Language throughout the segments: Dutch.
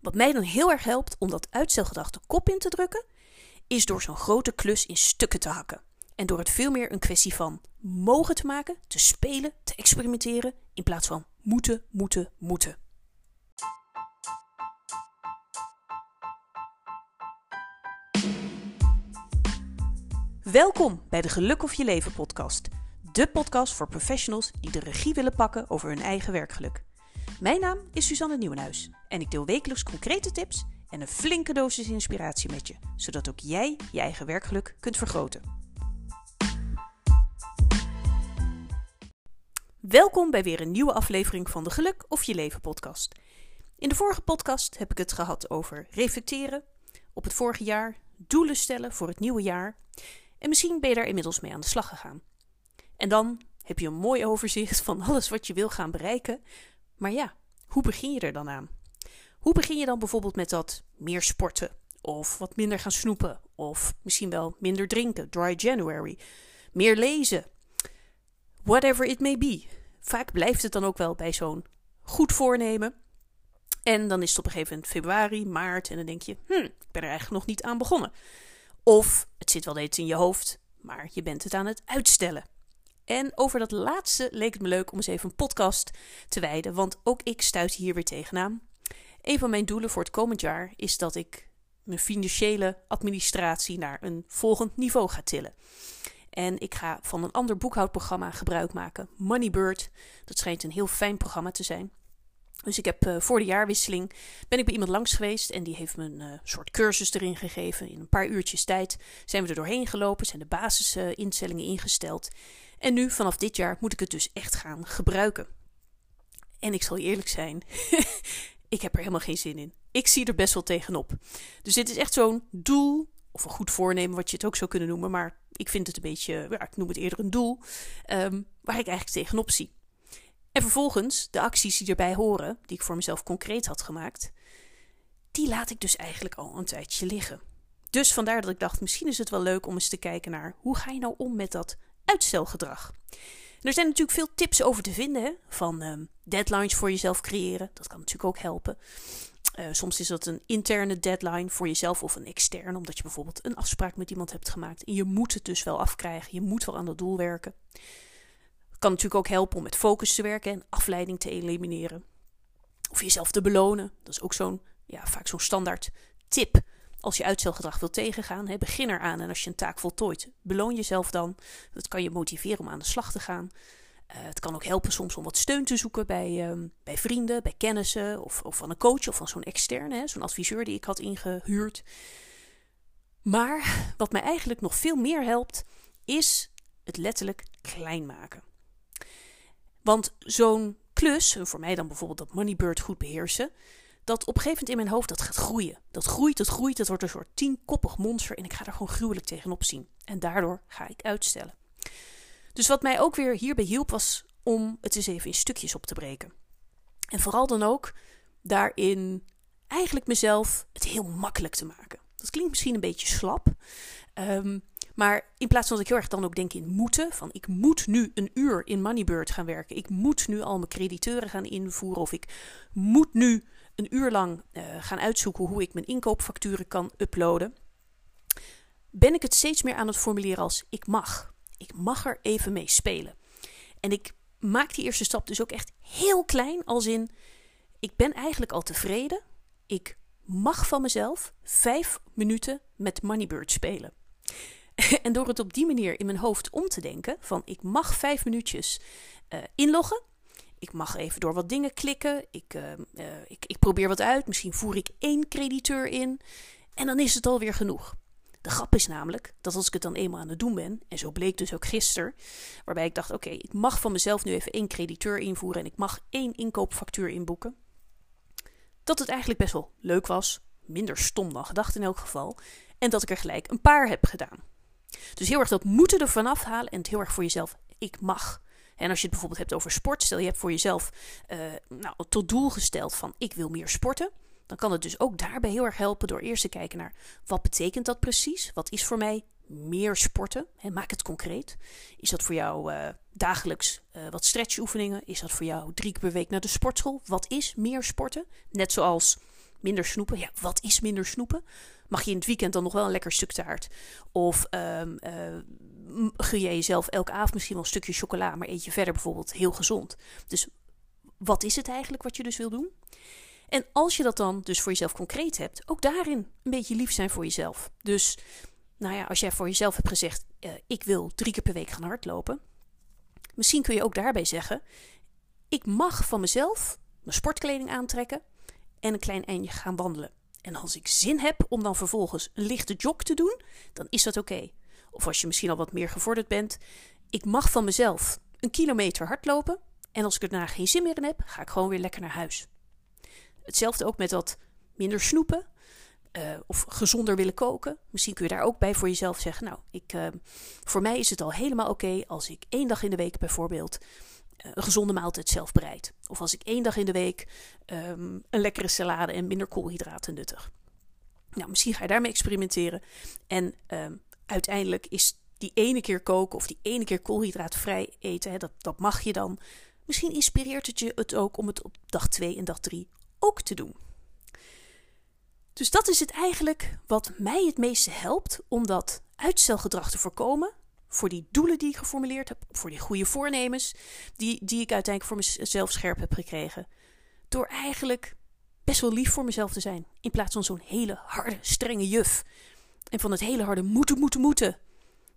Wat mij dan heel erg helpt om dat uitstelgedrag de kop in te drukken, is door zo'n grote klus in stukken te hakken. En door het veel meer een kwestie van mogen te maken, te spelen, te experimenteren, in plaats van moeten, moeten, moeten. Welkom bij de Geluk of Je Leven podcast. De podcast voor professionals die de regie willen pakken over hun eigen werkgeluk. Mijn naam is Suzanne Nieuwenhuis en ik deel wekelijks concrete tips en een flinke dosis inspiratie met je, zodat ook jij je eigen werkgeluk kunt vergroten. Welkom bij weer een nieuwe aflevering van de Geluk of Je Leven podcast. In de vorige podcast heb ik het gehad over reflecteren op het vorige jaar, doelen stellen voor het nieuwe jaar en misschien ben je daar inmiddels mee aan de slag gegaan. En dan heb je een mooi overzicht van alles wat je wil gaan bereiken. Maar ja, hoe begin je er dan aan? Hoe begin je dan bijvoorbeeld met dat meer sporten? Of wat minder gaan snoepen? Of misschien wel minder drinken, dry January. Meer lezen. Whatever it may be. Vaak blijft het dan ook wel bij zo'n goed voornemen. En dan is het op een gegeven moment februari, maart en dan denk je, hm, ik ben er eigenlijk nog niet aan begonnen. Of het zit wel eens in je hoofd, maar je bent het aan het uitstellen. En over dat laatste leek het me leuk om eens even een podcast te wijden, want ook ik stuit hier weer tegenaan. Een van mijn doelen voor het komend jaar is dat ik mijn financiële administratie naar een volgend niveau ga tillen. En ik ga van een ander boekhoudprogramma gebruik maken, Moneybird. Dat schijnt een heel fijn programma te zijn. Dus ik heb uh, voor de jaarwisseling ben ik bij iemand langs geweest en die heeft me een uh, soort cursus erin gegeven. In een paar uurtjes tijd zijn we er doorheen gelopen, zijn de basisinstellingen ingesteld. En nu, vanaf dit jaar, moet ik het dus echt gaan gebruiken. En ik zal eerlijk zijn, ik heb er helemaal geen zin in. Ik zie er best wel tegenop. Dus dit is echt zo'n doel, of een goed voornemen, wat je het ook zou kunnen noemen. Maar ik vind het een beetje, ja, ik noem het eerder een doel, um, waar ik eigenlijk tegenop zie. En vervolgens, de acties die erbij horen, die ik voor mezelf concreet had gemaakt, die laat ik dus eigenlijk al een tijdje liggen. Dus vandaar dat ik dacht, misschien is het wel leuk om eens te kijken naar hoe ga je nou om met dat uitstelgedrag. Er zijn natuurlijk veel tips over te vinden, hè? van um, deadlines voor jezelf creëren, dat kan natuurlijk ook helpen. Uh, soms is dat een interne deadline voor jezelf of een externe, omdat je bijvoorbeeld een afspraak met iemand hebt gemaakt. En je moet het dus wel afkrijgen, je moet wel aan dat doel werken. Kan natuurlijk ook helpen om met focus te werken en afleiding te elimineren. Of jezelf te belonen. Dat is ook zo'n, ja, vaak zo'n standaard tip. Als je uitstelgedrag wilt tegengaan, hè, begin eraan. En als je een taak voltooit, beloon jezelf dan. Dat kan je motiveren om aan de slag te gaan. Uh, het kan ook helpen soms om wat steun te zoeken bij, um, bij vrienden, bij kennissen. Of, of van een coach of van zo'n externe, zo'n adviseur die ik had ingehuurd. Maar wat mij eigenlijk nog veel meer helpt, is het letterlijk klein maken. Want zo'n klus, voor mij dan bijvoorbeeld dat Moneybird goed beheersen, dat op een gegeven moment in mijn hoofd dat gaat groeien. Dat groeit, dat groeit, dat wordt een soort tienkoppig monster en ik ga er gewoon gruwelijk tegenop zien. En daardoor ga ik uitstellen. Dus wat mij ook weer hierbij hielp was om het eens even in stukjes op te breken. En vooral dan ook daarin eigenlijk mezelf het heel makkelijk te maken. Dat klinkt misschien een beetje slap. Um, maar in plaats van dat ik heel erg dan ook denk in moeten, van ik moet nu een uur in Moneybird gaan werken, ik moet nu al mijn crediteuren gaan invoeren of ik moet nu een uur lang uh, gaan uitzoeken hoe ik mijn inkoopfacturen kan uploaden, ben ik het steeds meer aan het formuleren als ik mag. Ik mag er even mee spelen. En ik maak die eerste stap dus ook echt heel klein, als in ik ben eigenlijk al tevreden. Ik mag van mezelf vijf minuten met Moneybird spelen. en door het op die manier in mijn hoofd om te denken: van ik mag vijf minuutjes uh, inloggen. Ik mag even door wat dingen klikken. Ik, uh, uh, ik, ik probeer wat uit. Misschien voer ik één crediteur in. En dan is het alweer genoeg. De grap is namelijk dat als ik het dan eenmaal aan het doen ben, en zo bleek dus ook gisteren, waarbij ik dacht: oké, ik mag van mezelf nu even één crediteur invoeren en ik mag één inkoopfactuur inboeken. Dat het eigenlijk best wel leuk was, minder stom dan gedacht in elk geval, en dat ik er gelijk een paar heb gedaan. Dus heel erg dat moeten er vanaf halen en het heel erg voor jezelf, ik mag. En als je het bijvoorbeeld hebt over sport, stel je hebt voor jezelf uh, nou, tot doel gesteld van ik wil meer sporten. Dan kan het dus ook daarbij heel erg helpen door eerst te kijken naar wat betekent dat precies? Wat is voor mij meer sporten? He, maak het concreet. Is dat voor jou uh, dagelijks uh, wat stretchoefeningen? Is dat voor jou drie keer per week naar de sportschool? Wat is meer sporten? Net zoals Minder snoepen. Ja, wat is minder snoepen? Mag je in het weekend dan nog wel een lekker stuk taart? Of um, uh, gun je jezelf elke avond misschien wel een stukje chocola, maar eet je verder bijvoorbeeld heel gezond? Dus wat is het eigenlijk wat je dus wil doen? En als je dat dan dus voor jezelf concreet hebt, ook daarin een beetje lief zijn voor jezelf. Dus, nou ja, als jij voor jezelf hebt gezegd: uh, ik wil drie keer per week gaan hardlopen, misschien kun je ook daarbij zeggen: ik mag van mezelf mijn sportkleding aantrekken en een klein eindje gaan wandelen. En als ik zin heb om dan vervolgens een lichte jog te doen, dan is dat oké. Of als je misschien al wat meer gevorderd bent, ik mag van mezelf een kilometer hardlopen. En als ik er daarna geen zin meer in heb, ga ik gewoon weer lekker naar huis. Hetzelfde ook met dat minder snoepen. Uh, of gezonder willen koken. Misschien kun je daar ook bij voor jezelf zeggen: Nou, ik, uh, voor mij is het al helemaal oké als ik één dag in de week bijvoorbeeld een gezonde maaltijd zelf bereid. Of als ik één dag in de week um, een lekkere salade en minder koolhydraten nuttig. Nou, misschien ga je daarmee experimenteren. En um, uiteindelijk is die ene keer koken of die ene keer koolhydraatvrij eten, hè, dat, dat mag je dan. Misschien inspireert het je het ook om het op dag 2 en dag 3 ook te doen. Dus dat is het eigenlijk wat mij het meeste helpt om dat uitstelgedrag te voorkomen. Voor die doelen die ik geformuleerd heb, voor die goede voornemens die, die ik uiteindelijk voor mezelf scherp heb gekregen. Door eigenlijk best wel lief voor mezelf te zijn. In plaats van zo'n hele harde, strenge juf. En van het hele harde moeten, moeten, moeten.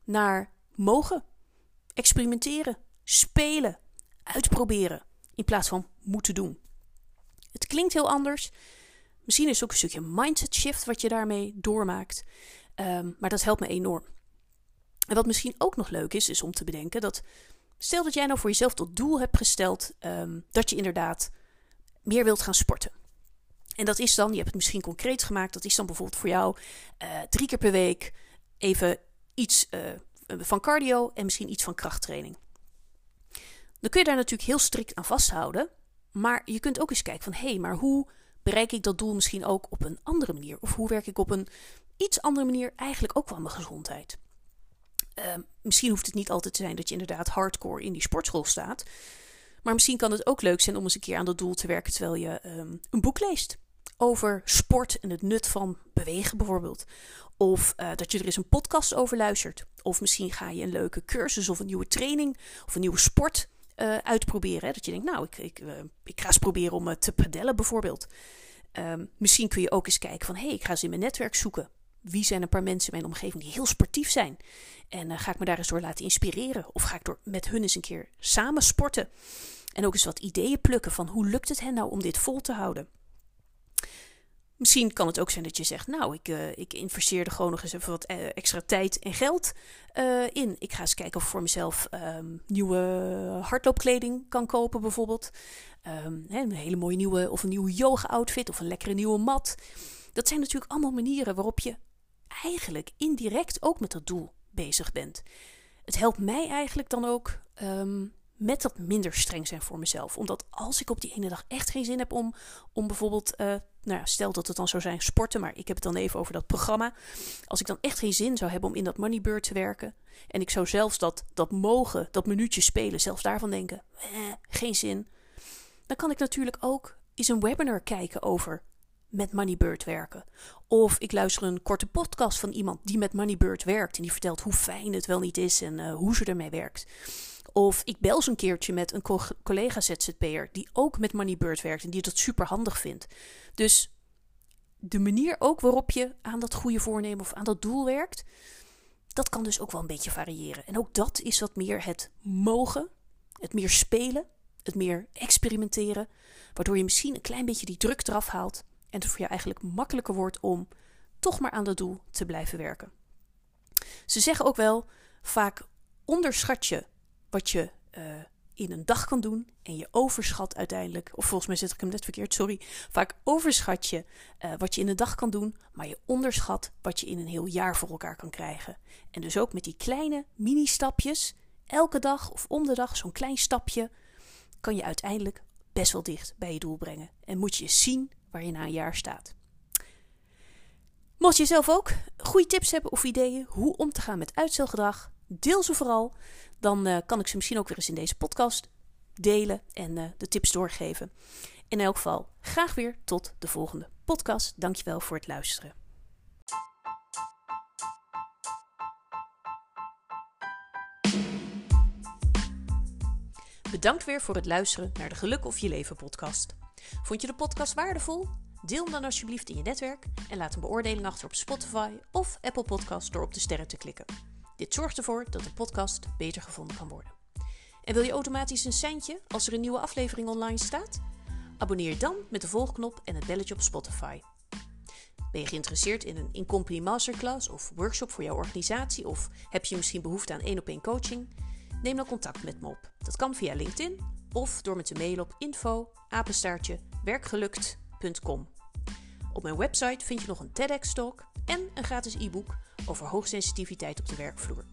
Naar mogen, experimenteren, spelen, uitproberen. In plaats van moeten doen. Het klinkt heel anders. Misschien is het ook een stukje mindset shift wat je daarmee doormaakt. Um, maar dat helpt me enorm. En wat misschien ook nog leuk is, is om te bedenken dat. Stel dat jij nou voor jezelf tot doel hebt gesteld um, dat je inderdaad meer wilt gaan sporten. En dat is dan, je hebt het misschien concreet gemaakt, dat is dan bijvoorbeeld voor jou uh, drie keer per week even iets uh, van cardio en misschien iets van krachttraining. Dan kun je daar natuurlijk heel strikt aan vasthouden. Maar je kunt ook eens kijken van hé, hey, maar hoe bereik ik dat doel misschien ook op een andere manier? Of hoe werk ik op een iets andere manier eigenlijk ook wel mijn gezondheid? Uh, misschien hoeft het niet altijd te zijn dat je inderdaad hardcore in die sportschool staat. Maar misschien kan het ook leuk zijn om eens een keer aan dat doel te werken terwijl je um, een boek leest. Over sport en het nut van bewegen bijvoorbeeld. Of uh, dat je er eens een podcast over luistert. Of misschien ga je een leuke cursus of een nieuwe training of een nieuwe sport uh, uitproberen. Dat je denkt, nou, ik, ik, uh, ik ga eens proberen om te padellen bijvoorbeeld. Um, misschien kun je ook eens kijken van, hé, hey, ik ga eens in mijn netwerk zoeken. Wie zijn een paar mensen in mijn omgeving die heel sportief zijn? En ga ik me daar eens door laten inspireren? Of ga ik door met hun eens een keer samen sporten? En ook eens wat ideeën plukken van hoe lukt het hen nou om dit vol te houden? Misschien kan het ook zijn dat je zegt: Nou, ik, uh, ik investeer er gewoon nog eens even wat uh, extra tijd en geld in. Ik ga eens kijken of ik voor mezelf um, nieuwe hardloopkleding kan kopen, bijvoorbeeld. Um, hè, een hele mooie nieuwe of een nieuwe yoga-outfit of een lekkere nieuwe mat. Dat zijn natuurlijk allemaal manieren waarop je eigenlijk indirect ook met dat doel bezig bent. Het helpt mij eigenlijk dan ook um, met dat minder streng zijn voor mezelf. Omdat als ik op die ene dag echt geen zin heb om, om bijvoorbeeld, uh, nou ja, stel dat het dan zou zijn sporten, maar ik heb het dan even over dat programma. Als ik dan echt geen zin zou hebben om in dat Moneybird te werken. En ik zou zelfs dat, dat mogen, dat minuutje spelen, zelfs daarvan denken, eh, geen zin. Dan kan ik natuurlijk ook eens een webinar kijken over met Moneybird werken. Of ik luister een korte podcast van iemand die met Moneybird werkt en die vertelt hoe fijn het wel niet is en uh, hoe ze ermee werkt. Of ik bel eens een keertje met een collega ZZP'er die ook met Moneybird werkt en die dat super handig vindt. Dus de manier ook waarop je aan dat goede voornemen of aan dat doel werkt, dat kan dus ook wel een beetje variëren. En ook dat is wat meer het mogen, het meer spelen, het meer experimenteren, waardoor je misschien een klein beetje die druk eraf haalt en het voor jou eigenlijk makkelijker wordt om toch maar aan dat doel te blijven werken. Ze zeggen ook wel vaak onderschat je wat je uh, in een dag kan doen en je overschat uiteindelijk, of volgens mij zet ik hem net verkeerd, sorry. Vaak overschat je uh, wat je in een dag kan doen, maar je onderschat wat je in een heel jaar voor elkaar kan krijgen. En dus ook met die kleine mini-stapjes, elke dag of om de dag zo'n klein stapje, kan je uiteindelijk best wel dicht bij je doel brengen. En moet je zien waar je na een jaar staat. Mocht je zelf ook goede tips hebben of ideeën hoe om te gaan met uitstelgedrag, deel ze vooral. Dan uh, kan ik ze misschien ook weer eens in deze podcast delen en uh, de tips doorgeven. In elk geval, graag weer tot de volgende. podcast. Dankjewel voor het luisteren. Bedankt weer voor het luisteren naar de Geluk of Je Leven podcast. Vond je de podcast waardevol? Deel hem dan alsjeblieft in je netwerk en laat een beoordeling achter op Spotify of Apple Podcast door op de sterren te klikken. Dit zorgt ervoor dat de podcast beter gevonden kan worden. En wil je automatisch een seintje als er een nieuwe aflevering online staat? Abonneer dan met de volgknop en het belletje op Spotify. Ben je geïnteresseerd in een in-company masterclass of workshop voor jouw organisatie of heb je misschien behoefte aan één op één coaching? Neem dan contact met me op. Dat kan via LinkedIn of door me te mailen op info werkgelukt.com. Op mijn website vind je nog een TEDx-talk en een gratis e-book over hoogsensitiviteit op de werkvloer.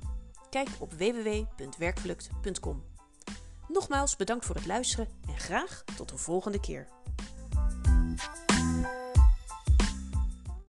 Kijk op www.werkgelukt.com. Nogmaals bedankt voor het luisteren en graag tot de volgende keer.